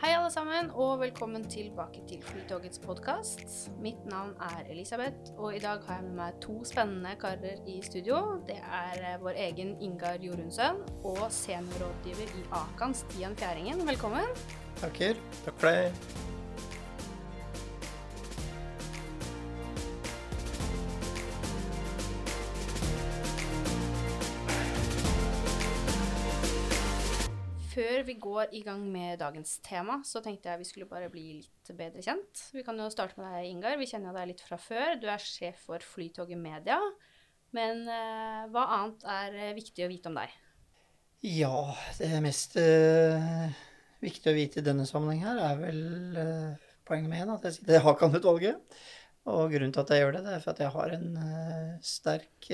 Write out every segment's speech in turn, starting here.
Hei, alle sammen, og velkommen tilbake til Flytogets podkast. Mitt navn er Elisabeth, og i dag har jeg med meg to spennende karer i studio. Det er eh, vår egen Ingar Jorunnsøn og seniorrådgiver i Akan, Stian Fjæringen. Velkommen. Takker. Takk for det. Før vi går i gang med dagens tema, så tenkte jeg vi skulle bare bli litt bedre kjent. Vi kan jo starte med deg, Ingar. Vi kjenner deg litt fra før. Du er sjef for Flytoget Media. Men eh, hva annet er eh, viktig å vite om deg? Ja, det mest eh, viktige å vite i denne sammenheng her er vel eh, poenget med en, at jeg sitter i Hakan-utvalget. Og grunnen til at jeg gjør det, det er for at jeg har en uh, sterk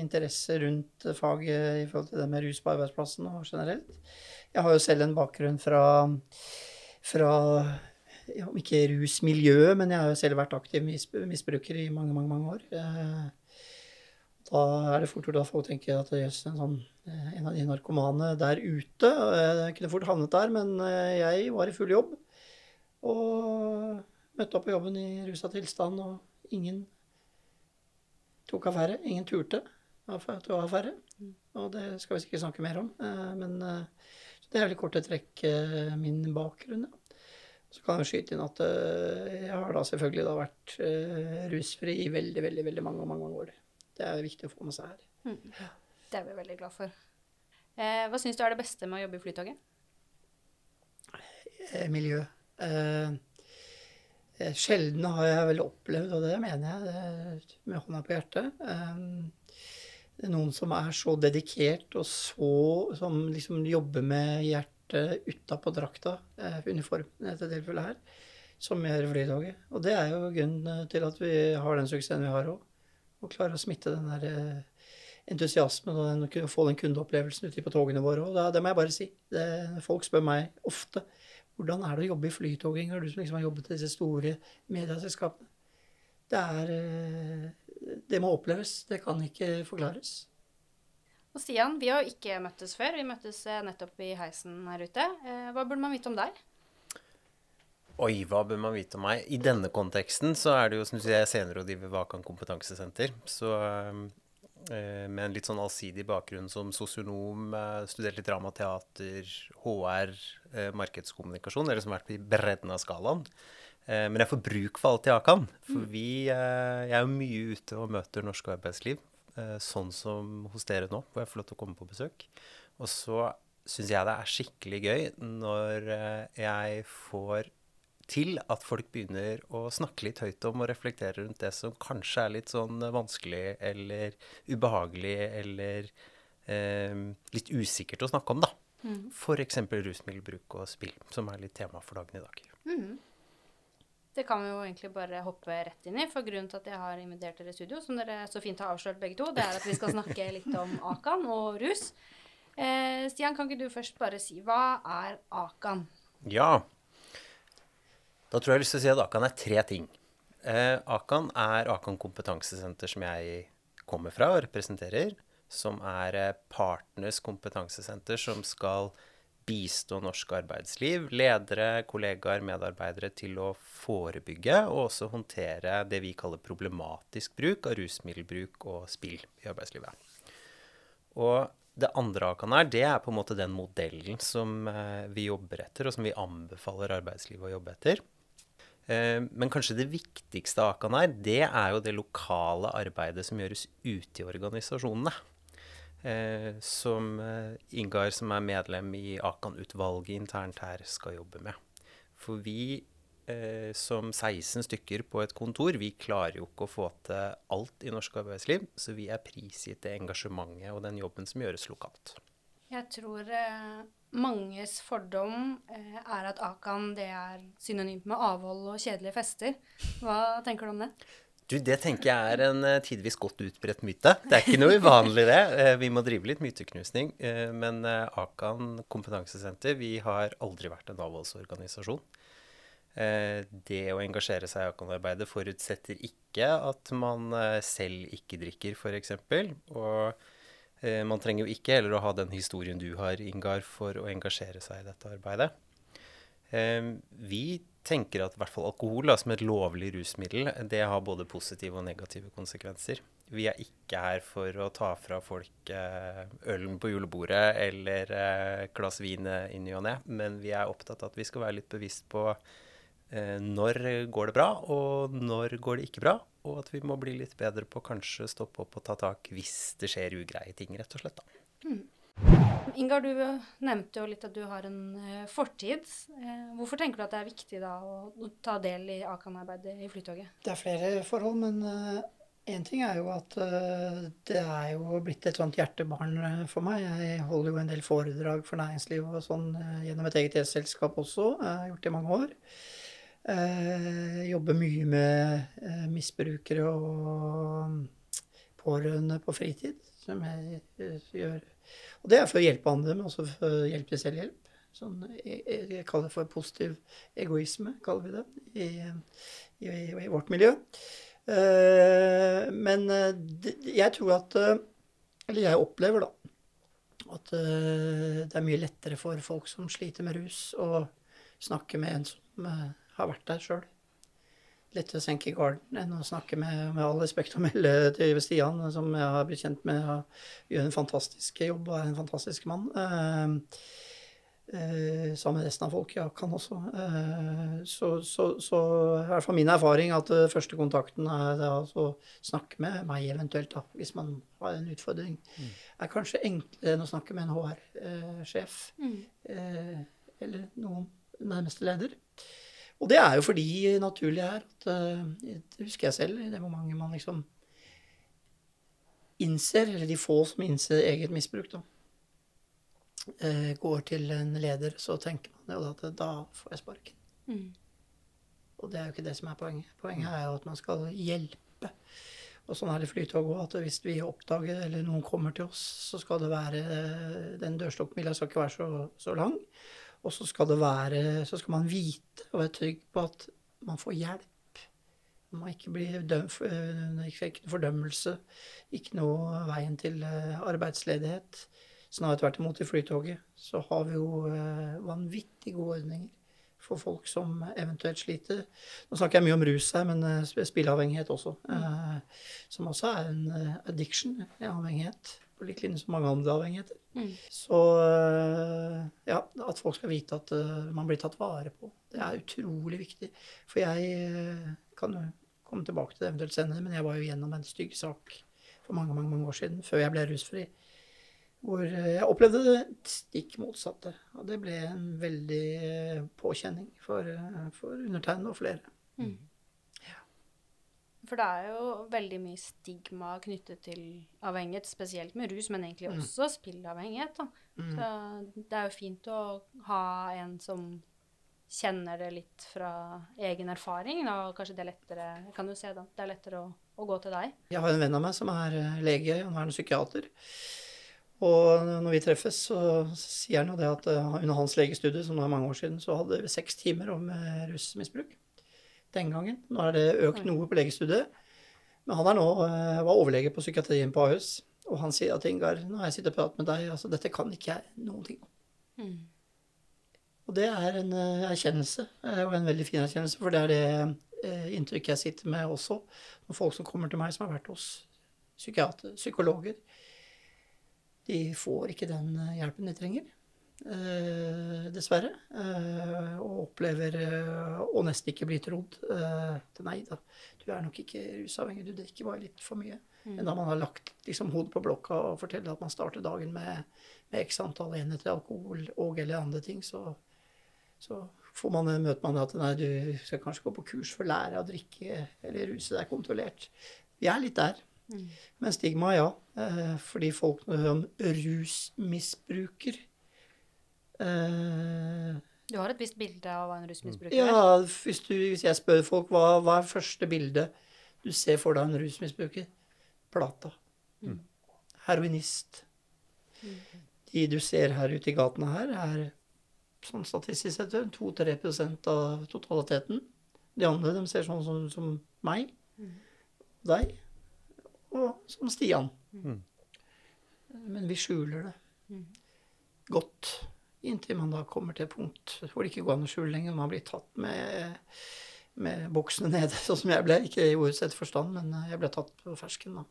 interesse rundt faget i forhold til det med rus på arbeidsplassen og generelt. Jeg har jo selv en bakgrunn fra, fra ja, ikke rusmiljøet, men jeg har jo selv vært aktiv misbruker i mange, mange, mange år. Eh, da er det fort gjort at folk tenker at jøss, en, sånn, eh, en av de narkomane der ute Jeg kunne fort havnet der, men eh, jeg var i full jobb. Og møtte opp på jobben i rusa tilstand, og ingen tok affære. Ingen turte å ha affære. Mm. Og det skal vi ikke snakke mer om. Men det er vel i korte trekk eh, min bakgrunn. Ja. Så kan jeg skyte inn at uh, jeg har da selvfølgelig da vært uh, rusfri i veldig, veldig veldig mange, mange, mange år. Det er viktig å få med seg her. Mm. Det er vi veldig glad for. Eh, hva syns du er det beste med å jobbe i Flytoget? Eh, miljø. Eh, sjelden har jeg vel opplevd, og det mener jeg med hånda på hjertet, noen som er så dedikert og så Som liksom jobber med hjertet utapå drakta, eh, uniformen i dette tilfellet her, som gjør Flytoget. Og det er jo grunnen til at vi har den suksessen vi har òg. Og klarer å smitte den der eh, entusiasmen og den, få den kundeopplevelsen ute på togene våre òg. Det må jeg bare si. Det, folk spør meg ofte hvordan er det å jobbe i Flytoget, du som liksom har jobbet i disse store medieselskapene. Det er eh, det må oppleves. Det kan ikke forklares. Og Stian, vi har jo ikke møttes før. Vi møttes eh, nettopp i heisen her ute. Eh, hva burde man vite om deg? Oi, hva bør man vite om meg? I denne konteksten så er det jo som du sier, jeg seniorrådgiver ved Akan kompetansesenter. Så eh, med en litt sånn allsidig bakgrunn som sosionom, studert litt drama, teater, HR, markedskommunikasjon, eller som har vært i bredden av skalaen. Eh, men jeg får bruk for alt jeg kan. For mm. vi, eh, jeg er jo mye ute og møter norsk arbeidsliv, eh, sånn som hos dere nå, hvor jeg får lov til å komme på besøk. Og så syns jeg det er skikkelig gøy når jeg får til at folk begynner å snakke litt høyt om og reflektere rundt det som kanskje er litt sånn vanskelig eller ubehagelig eller eh, litt usikkert å snakke om, da. Mm. F.eks. rusmiddelbruk og spill, som er litt tema for dagen i dag. Mm. Det kan vi jo egentlig bare hoppe rett inn i. For grunnen til at jeg har invitert dere i studio, som dere så fint har avslørt begge to, det er at vi skal snakke litt om Akan og rus. Eh, Stian, kan ikke du først bare si hva er Akan? Ja. Da tror jeg jeg har lyst til å si at Akan er tre ting. Eh, Akan er Akan kompetansesenter som jeg kommer fra og representerer. Som er eh, partners kompetansesenter som skal bistå norsk arbeidsliv, ledere, kollegaer, medarbeidere til å forebygge og også håndtere det vi kaller problematisk bruk av rusmiddelbruk og spill i arbeidslivet. Og det andre Akan er, det er på en måte den modellen som eh, vi jobber etter, og som vi anbefaler arbeidslivet å jobbe etter. Eh, men kanskje det viktigste Akan er, det er jo det lokale arbeidet som gjøres ute i organisasjonene eh, som eh, Ingar, som er medlem i Akan-utvalget internt her, skal jobbe med. For vi eh, som 16 stykker på et kontor, vi klarer jo ikke å få til alt i norsk arbeidsliv, så vi er prisgitt det engasjementet og den jobben som gjøres lokalt. Jeg tror eh, manges fordom eh, er at Akan det er synonymt med avhold og kjedelige fester. Hva tenker du om det? Du, det tenker jeg er en eh, tidvis godt utbredt myte. Det er ikke noe uvanlig, det. Eh, Vi må drive litt myteknusning. eh, Men Akan kompetansesenter, vi har aldri vært en avholdsorganisasjon. Det å engasjere seg i Akan-arbeidet forutsetter ikke at man selv ikke drikker, f.eks. Og man trenger jo ikke heller å ha den historien du har, Ingar, for å engasjere seg i dette arbeidet. Vi tenker at i hvert fall alkohol da, som et lovlig rusmiddel, det har både positive og negative konsekvenser. Vi er ikke her for å ta fra folk eh, ølen på julebordet eller eh, glass vin eh, i ny og ne, men vi er opptatt av at vi skal være litt bevisst på eh, når går det bra, og når går det ikke bra. Og at vi må bli litt bedre på kanskje stoppe opp og ta tak hvis det skjer ugreie ting, rett og slett. da. Ingar, du nevnte jo litt at du har en eh, fortid. Eh, hvorfor tenker du at det er viktig da å, ta del i Akan-arbeidet i Flytoget? Det er flere forhold, men én ting er jo at eh, det er jo blitt et sånt hjertebarn eh, for meg. Jeg holder jo en del foredrag for næringslivet og sånn eh, gjennom et eget selskap også. Jeg har gjort det i mange år. Jeg jobber mye med eh, misbrukere og pårørende på fritid, som jeg eh, gjør. Og det er for å hjelpe andre, men også for å hjelpe selvhjelp. Sånn, jeg, jeg kaller det for positiv egoisme, kaller vi det, i, i, i vårt miljø. Uh, men eh, jeg tror at Eller jeg opplever, da, at uh, det er mye lettere for folk som sliter med rus, å snakke med en som uh, har vært der sjøl. Lettere å senke garden enn å snakke med, med all respekt å melde til Stian, som jeg har blitt kjent med, gjør en fantastisk jobb og er en fantastisk mann. Eh, eh, sammen med resten av folk. Ja, kan også. Eh, så, så, så i hvert fall min erfaring at eh, første kontakten er å å snakke med meg eventuelt, da, hvis man har en utfordring, er kanskje enklere enn å snakke med en HR-sjef eh, eller noen nærmeste leder. Og det er jo fordi naturlig er at eh, Det husker jeg selv, i det momentet man liksom innser, eller de få som innser eget misbruk, da, eh, går til en leder, så tenker man jo at da får jeg sparken. Mm. Og det er jo ikke det som er poenget. Poenget er jo at man skal hjelpe. Og sånn er det Flytoget òg, at hvis vi oppdager eller noen kommer til oss, så skal det være Den dørstokkmila skal ikke være så, så lang. Og så skal være Så skal man vite og være trygg på at man får hjelp. Man ikke blir døm, eh, ikke noe fordømmelse. Ikke noe veien til eh, arbeidsledighet. Snarere tvert imot, i Flytoget så har vi jo eh, vanvittig gode ordninger for folk som eventuelt sliter. Nå snakker jeg mye om rus her, men spilleavhengighet også. eh, Som også er en addiction, en avhengighet. På lik linje som mange andre avhengigheter. Mm. Så eh, ja, at folk skal vite at eh, man blir tatt vare på. Det er utrolig viktig. For jeg eh, kan jo komme tilbake til det eventuelt senere, men jeg var jo gjennom en stygg sak for mange, mange, mange år siden, før jeg ble rusfri. Hvor jeg opplevde det stikk motsatte. Og det ble en veldig påkjenning for, for undertegnede og flere. Mm. For det er jo veldig mye stigma knyttet til avhengighet, spesielt med rus, men egentlig Mm. også spillavhengighet. Da. Så det er jo fint å ha en som kjenner det litt fra egen erfaring. Da. Kanskje det er lettere Jeg kan jo se da, det er lettere å, å gå til deg. Jeg har en venn av meg som er eh, lege, han er en psykiater. Og når vi treffes, så sier han jo det at eh, under hans legestudie, som nå er mange år siden, så hadde vi seks timer om eh, rusmisbruk den gangen. Nå er det økt noe på legestudiet. Men han nå, eh, var overlege på psykiatrien på Ahus. Og han sier at Ingar, nå har jeg sittet og pratet med deg, altså dette kan ikke jeg noen ting om. Mm. Og det er en eh, erkjennelse, eh, og en veldig fin erkjennelse, for det er det inntrykket jeg sitter med også. Når folk som kommer til meg som har vært hos psykiater, psykologer, de får ikke den hjelpen de trenger. Eh, dessverre. Eh, og opplever eh, å nesten ikke bli trodd. Eh, til nei da, du er nok ikke rusavhengig, du drikker bare litt for mye. Mm. Men da man har lagt liksom, hodet på blokka og forteller at man starter dagen med, med x antall enheter alkohol og eller andre ting, så, så får man, møter man at nei, du skal kanskje gå på kurs for å lære å drikke eller ruse deg kontrollert. Vi er litt der. Mm. Men stigma, ja. Fordi folk når de hører om rusmisbruker eh, Du har et visst bilde av hva en rusmisbruker Ja, er. hvis, du, hvis jeg spør folk hva, hva er første bilde Du ser for deg en rusmisbruker. Plata. Heroinist. De du ser her ute i gatene her, er sånn statistisk sett 2-3% av totaliteten. De andre de ser sånn som, som meg, deg og som Stian. Mm. Men vi skjuler det godt inntil man da kommer til et punkt hvor det ikke går an å skjule lenger. Man blir tatt med, med buksene nede, sånn som jeg ble. Ikke i ordets rette forstand, men jeg ble tatt på fersken da.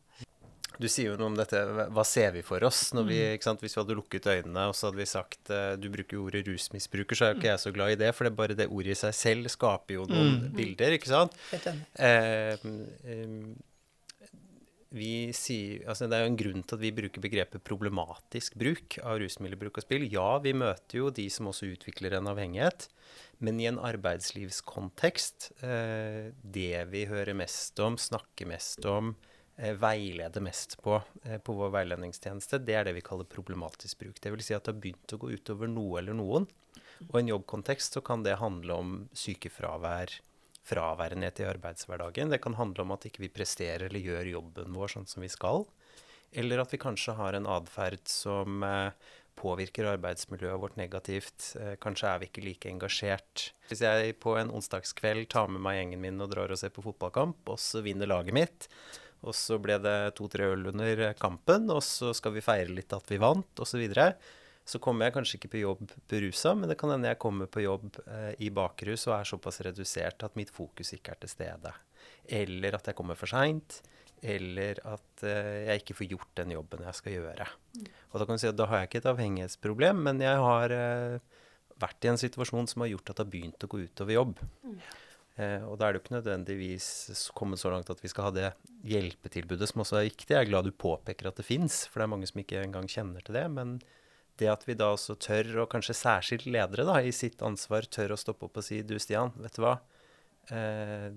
Du sier jo noe om dette, hva ser vi for oss når vi, sant, hvis vi hadde lukket øynene og så hadde vi sagt eh, Du bruker jo ordet rusmisbruker, så er jo ikke jeg så glad i det, for det er bare det ordet i seg selv skaper jo noen bilder, ikke sant? Helt enig. Eh, eh, vi sier, altså Det er jo en grunn til at vi bruker begrepet problematisk bruk av rusmiddelbruk og spill. Ja, vi møter jo de som også utvikler en avhengighet, men i en arbeidslivskontekst eh, Det vi hører mest om, snakker mest om, eh, veileder mest på eh, på vår veiledningstjeneste, det er det vi kaller problematisk bruk. Det vil si at det har begynt å gå utover noe eller noen. Og i en jobbkontekst så kan det handle om sykefravær, fraværenhet i arbeidshverdagen. Det kan handle om at ikke vi presterer eller gjør jobben vår sånn som vi skal. Eller at vi kanskje har en atferd som eh, påvirker arbeidsmiljøet vårt negativt. Eh, kanskje er vi ikke like engasjert. Hvis jeg på en onsdagskveld tar med meg gjengen min og drar og ser på fotballkamp, og så vinner laget mitt, og så ble det to-tre øl under kampen, og så skal vi feire litt at vi vant, osv. Så, kommer jeg kanskje ikke på jobb berusa, men det kan hende jeg kommer på jobb eh, i bakrus og er såpass redusert at mitt fokus ikke er til stede. Eller at jeg kommer for seint. Eller at eh, jeg ikke får gjort den jobben jeg skal gjøre. Og da kan du si at da har jeg ikke et avhengighetsproblem, men jeg har eh, vært i en situasjon som har gjort at det har begynt å gå utover jobb. Eh, og da er det jo ikke nødvendigvis kommet så langt at vi skal ha det hjelpetilbudet som også er viktig. Jeg er glad du påpeker at det fins, for det er mange som ikke engang kjenner til det. Men det at vi da også tør, og kanskje særskilt ledere da, i sitt ansvar, tør å stoppe opp og si du Stian, vet du hva. Eh,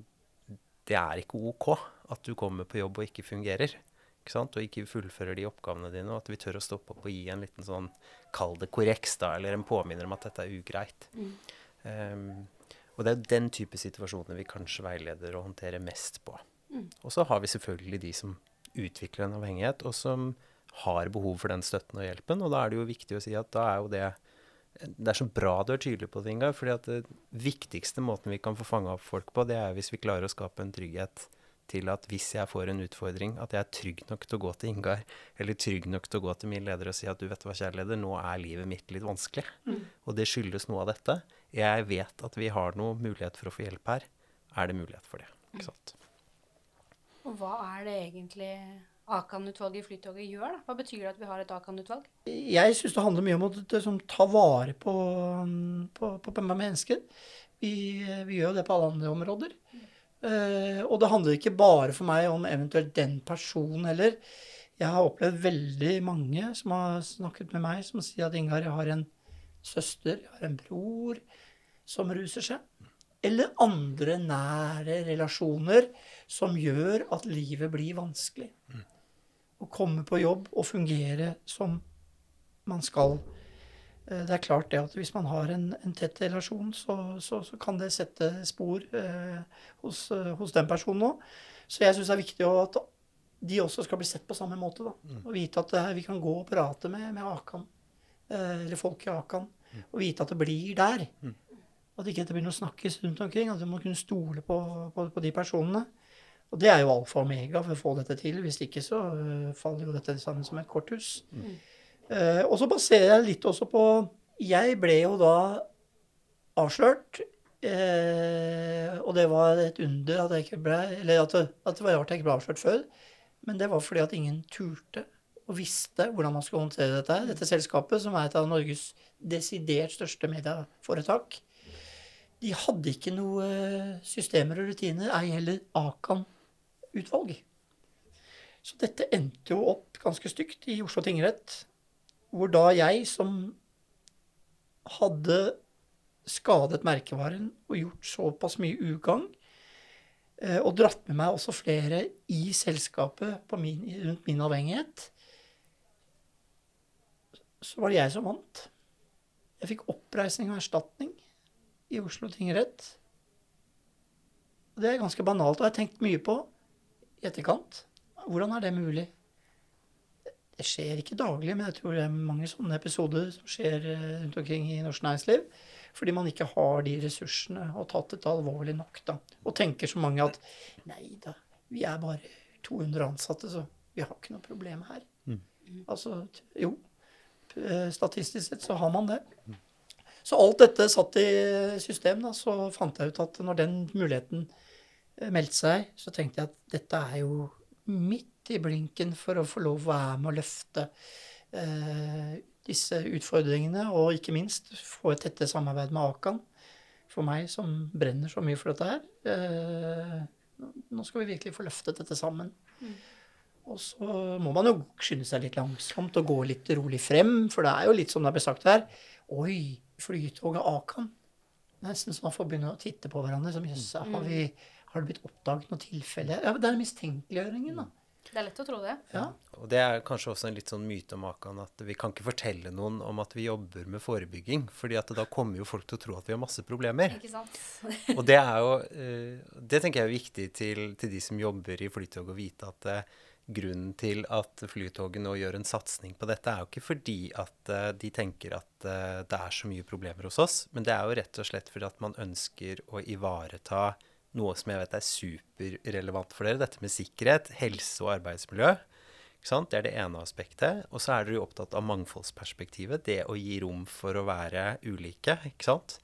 det er ikke ok at du kommer på jobb og ikke fungerer. Ikke sant? Og ikke fullfører de oppgavene dine. Og at vi tør å stoppe opp og gi en liten sånn, kall det korreks, da, eller en påminner om at dette er ugreit. Ehm, og det er den type situasjoner vi kanskje veileder og håndterer mest på. Og så har vi selvfølgelig de som utvikler en avhengighet, og som har behov for den støtten og hjelpen. Og da er det jo viktig å si at da er jo det Det er så bra du er tydelig på det, Ingar. fordi at det viktigste måten vi kan få fanga opp folk på, det er hvis vi klarer å skape en trygghet til at hvis jeg får en utfordring, at jeg er trygg nok til å gå til Ingar, eller trygg nok til å gå til min leder og si at du vet hva, kjære leder, nå er livet mitt litt vanskelig. Og det skyldes noe av dette. Jeg vet at vi har noe mulighet for å få hjelp her. Er det mulighet for det? Ikke sant? Og hva er det egentlig Akan-utvalget i Flytoget gjør? da? Hva betyr det at vi har et Akan-utvalg? Jeg syns det handler mye om å liksom, ta vare på, på, på, på mennesker. Vi, vi gjør jo det på alle andre områder. Uh, og det handler ikke bare for meg om eventuelt den personen heller. Jeg har opplevd veldig mange som har snakket med meg, som sier at Ingar, jeg har en søster, jeg har en bror som ruser seg. Eller andre nære relasjoner som gjør at livet blir vanskelig. Å komme på jobb og fungere som man skal. Eh, Det er klart det at hvis man har en, en tett relasjon, så, så, så kan det sette spor eh, hos, eh, hos den personen òg. Så jeg syns det er viktig at de også skal bli sett på samme måte. da. Og vite at eh, vi kan gå og prate med, med Akan, eh, eller folk i Akan, og vite at det blir der. Og at ikke dette begynner å snakkes rundt omkring. At vi må kunne stole på, på, på de personene. Og det er jo alfa og omega for å få dette til. Hvis ikke så øh, faller jo dette sammen som et korthus. Eh, og så baserer jeg litt også på Jeg ble jo da avslørt. Eh, og det var et under at jeg ikke ble Eller at at det var rart jeg ikke ble avslørt før. Men det var fordi at ingen turte og visste hvordan man skulle håndtere dette. Dette selskapet, som er et av Norges desidert største medieforetak, de hadde ikke noe systemer og rutiner, ei heller Akan-utvalg. Så dette endte jo opp ganske stygt i Oslo tingrett, hvor da jeg, som hadde skadet merkevaren og gjort såpass mye ugagn, eh, og dratt med meg også flere i selskapet min, rundt min avhengighet, så var det jeg som vant. Jeg fikk oppreisning og erstatning i Oslo tingrett. Og Det er ganske banalt, og jeg har tenkt mye på i etterkant. Hvordan er det mulig? Det skjer ikke daglig, men jeg tror det er mange sånne episoder som skjer eh, rundt omkring i norsk næringsliv. Fordi man ikke har de ressursene og tatt dette alvorlig nok. da. Og tenker så mange at nei da, vi er bare 200 ansatte, så vi har ikke noe problem her. Mm. Altså, jo. eh, Statistisk sett så har man det. Så alt dette satt i system, da, så fant jeg ut at når den muligheten meldte seg, så tenkte jeg at dette er jo midt i blinken for å få lov å være med å løfte eh, disse utfordringene, og ikke minst få et tette samarbeid med Akan. For meg som brenner så mye for dette her. Eh, nå skal vi virkelig få løftet dette sammen. Og så må man jo skynde seg litt langsomt og gå litt rolig frem, for det er jo litt som det ble sagt her. Oi, Flytoget Akan. Nesten så man får begynne å titte på hverandre. som jøss, har, vi- har det blitt oppdaget noe tilfelle? Ja, det er mistenkeliggjøringen, da. Det er lett å tro det. Ja. Og det er kanskje også en litt sånn myte om Akan at vi kan ikke fortelle noen om at vi jobber med forebygging, fordi at da kommer jo folk til å tro at vi har masse problemer. Ikke sant? Og det er jo eh, Det tenker jeg er viktig til, til de som jobber i Flytoget, å vite at eh, grunnen til at Flytoget nå gjør en satsing på dette, er jo ikke fordi at eh, de tenker at det er så mye problemer hos oss, men det er jo rett og slett fordi at man ønsker å ivareta noe som jeg vet er superrelevant for dere, dette med sikkerhet, helse og arbeidsmiljø. Det er det ene aspektet. Og så er dere jo opptatt av mangfoldsperspektivet. Det å gi rom for å være ulike. ikke sant?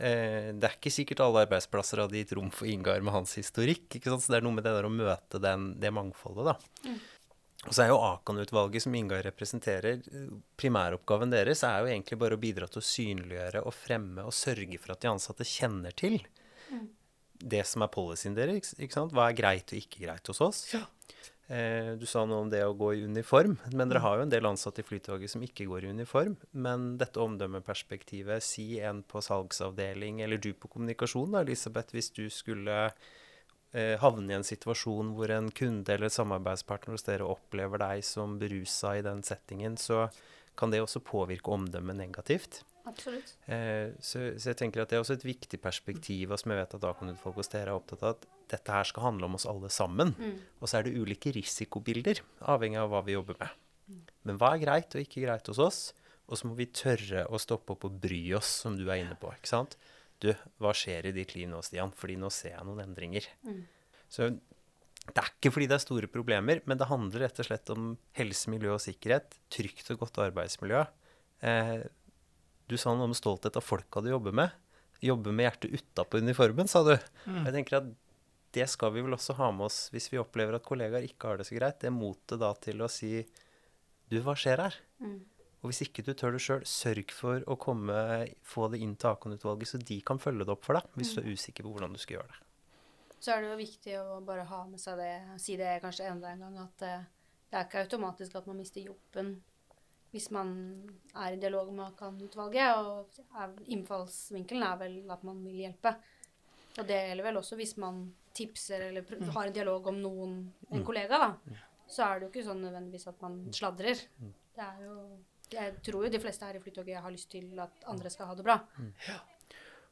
Eh, det er ikke sikkert alle arbeidsplasser hadde gitt rom for Ingar med hans historikk. ikke sant? Så det er noe med det der å møte den, det mangfoldet, da. Og så er jo Akan-utvalget som Ingar representerer, primæroppgaven deres er jo egentlig bare å bidra til å synliggjøre og fremme og sørge for at de ansatte kjenner til det som er policyen deres. ikke sant? Hva er greit og ikke greit hos oss? Ja. Eh, du sa noe om det å gå i uniform, men dere har jo en del ansatte i Flytoget som ikke går i uniform. Men dette omdømmeperspektivet, si en på salgsavdeling, eller du på kommunikasjon, da, Elisabeth, hvis du skulle eh, havne i en situasjon hvor en kunde eller samarbeidspartner hos dere opplever deg som berusa i den settingen, så kan det også påvirke omdømmet negativt. Absolutt. Eh, så, så jeg tenker at det er også et viktig perspektiv, og som jeg vet at Akan-utvalget hos dere er opptatt av, at dette her skal handle om oss alle sammen. Og så er det ulike risikobilder, avhengig av hva vi jobber med. Men hva er greit og ikke greit hos oss? Og så må vi tørre å stoppe opp og bry oss, som du er inne på. ikke sant? Du, hva skjer i ditt liv nå, Stian? Fordi nå ser jeg noen endringer. Så det er ikke fordi det er store problemer, men det handler rett og slett om helse, miljø og sikkerhet. Trygt og godt arbeidsmiljø. Eh, du sa noe om stolthet av folka du jobber med. Jobbe med hjertet utapå uniformen, sa du. Jeg tenker at det skal vi vel også ha med oss hvis vi opplever at kollegaer ikke har det så greit. Det motet da til å si Du, hva skjer her? Og hvis ikke du tør det sjøl, sørg for å komme, få det inn til Akon-utvalget, så de kan følge det opp for deg hvis du er usikker på hvordan du skal gjøre det. Så er det jo viktig å bare ha med seg det, si det kanskje enda en gang, at eh, det er ikke automatisk at man mister jobben hvis man er i dialog med Akan-utvalget. Og innfallsvinkelen er vel at man vil hjelpe. Og det gjelder vel også hvis man tipser eller pr har en dialog om noen, en kollega, da. Så er det jo ikke sånn nødvendigvis at man sladrer. Det er jo Jeg tror jo de fleste her i Flytoget har lyst til at andre skal ha det bra.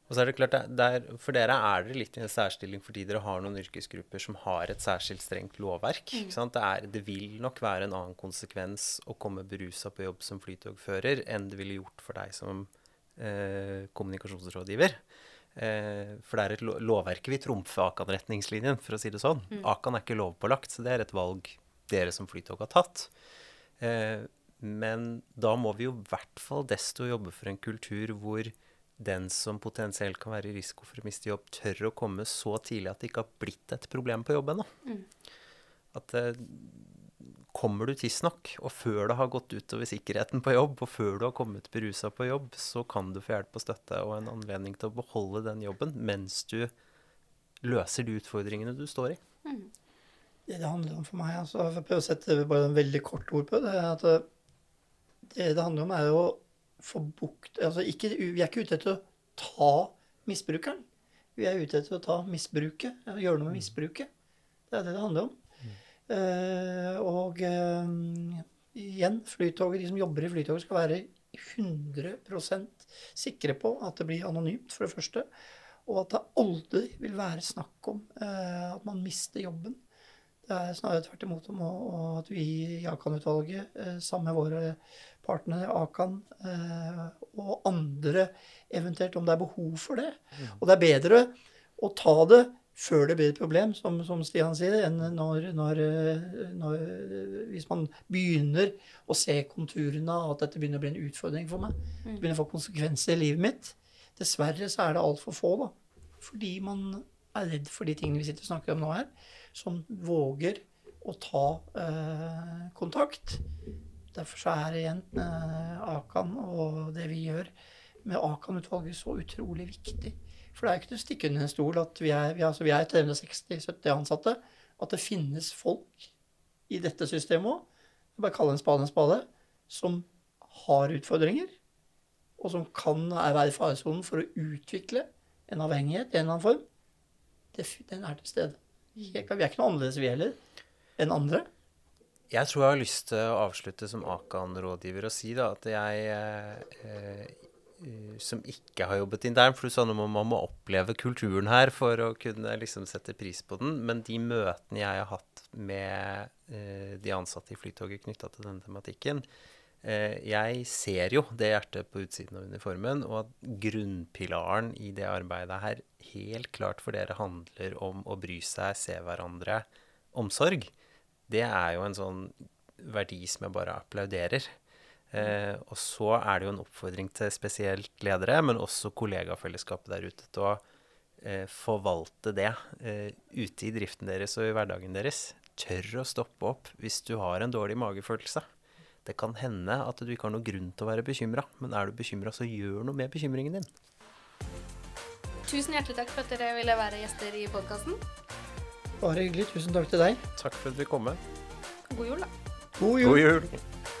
Og så er det klart, det- det er, For dere er dere litt i en særstilling fordi dere har noen yrkesgrupper som har et særskilt strengt lovverk. sant? Det, er, det vil nok være en annen konsekvens å komme berusa på jobb som flytogfører enn det ville gjort for deg som eh, kommunikasjonsrådgiver. Eh, for det er et lo lovverket vil trumfe Akan-retningslinjen, for å si det sånn. Akan er ikke lovpålagt, så det er et valg dere som Flytog har tatt. Eh, men da må vi jo i hvert fall desto jobbe for en kultur hvor den som potensielt kan være i risiko for å miste jobb, tør å komme så tidlig at det ikke har blitt et problem på jobben. Mm. At eh, kommer du tidsnok, og før det har gått utover sikkerheten på jobb, og før du har kommet berusa på jobb, så kan du få hjelp og støtte og en anledning til å beholde den jobben mens du løser de utfordringene du står i. Det det handler om for meg, altså, for å prøve å sette bare en veldig kort ord på det, er at det det det handler om, er å få bukt altså ikke, Vi er ikke ute etter å ta misbrukeren. Vi er ute etter å ta misbruket, gjøre noe med misbruket. Det er det det handler om. Eh, og uh, igjen, Flytoget, de som jobber i Flytoget, skal være 100% sikre på at det blir anonymt, for det første. Og at det aldri vil være snakk om uh, at man mister jobben. Det er snarere tvert imot om at vi i Akan-utvalget, eh, sammen med våre partnere, Akan eh, og andre, eventuelt om det er behov for det. Og det er bedre å ta det før det blir et problem, som, som Stian sier, enn når, når, eh, når, Hvis man begynner å se konturene av at dette begynner å bli en utfordring for meg. Det begynner å få konsekvenser i livet mitt. Dessverre så er det altfor få, da. Fordi man er redd for de tingene vi sitter og snakker om nå her. Som våger å ta eh, kontakt. Derfor så er igjen eh, Akan og det vi gjør med Akan-utvalget så utrolig viktig. For det er ikke til å stikke under en stol at vi er, vi, altså, er 360-70 ansatte. At det finnes folk i dette systemet òg, bare kalle en spade en spade, som har utfordringer, og som kan være i faresonen for å utvikle en avhengighet i en eller annen form. Den er til stede. Vi er ikke noe annerledes, vi heller, enn andre. Jeg tror jeg har lyst til å avslutte som Akan-rådgiver og si da, at jeg eh, Eh, som ikke har jobbet internt. For du sa noe om man må oppleve kulturen her for å kunne liksom sette pris på den. Men de møtene jeg har hatt med eh, de ansatte i Flytoget knytta til denne tematikken, jeg ser jo det hjertet på utsiden av uniformen, og at grunnpilaren i det arbeidet her helt klart for dere handler om å bry seg, se hverandre, omsorg. Det er jo en sånn verdi som jeg bare applauderer. Eh, og så er det jo en oppfordring til spesielt ledere, men også kollegafellesskapet der ute, til å eh, forvalte det eh, ute i driften deres og i hverdagen deres. Tør å stoppe opp hvis du har en dårlig magefølelse. Det kan hende at du ikke har noen grunn til å være bekymra, men er du bekymra, så gjør noe med bekymringen din. Tusen hjertelig takk for at dere ville være gjester i podkasten. Bare hyggelig. Tusen takk til deg. Takk for at vi kom med. God jul, da. God jul. God jul.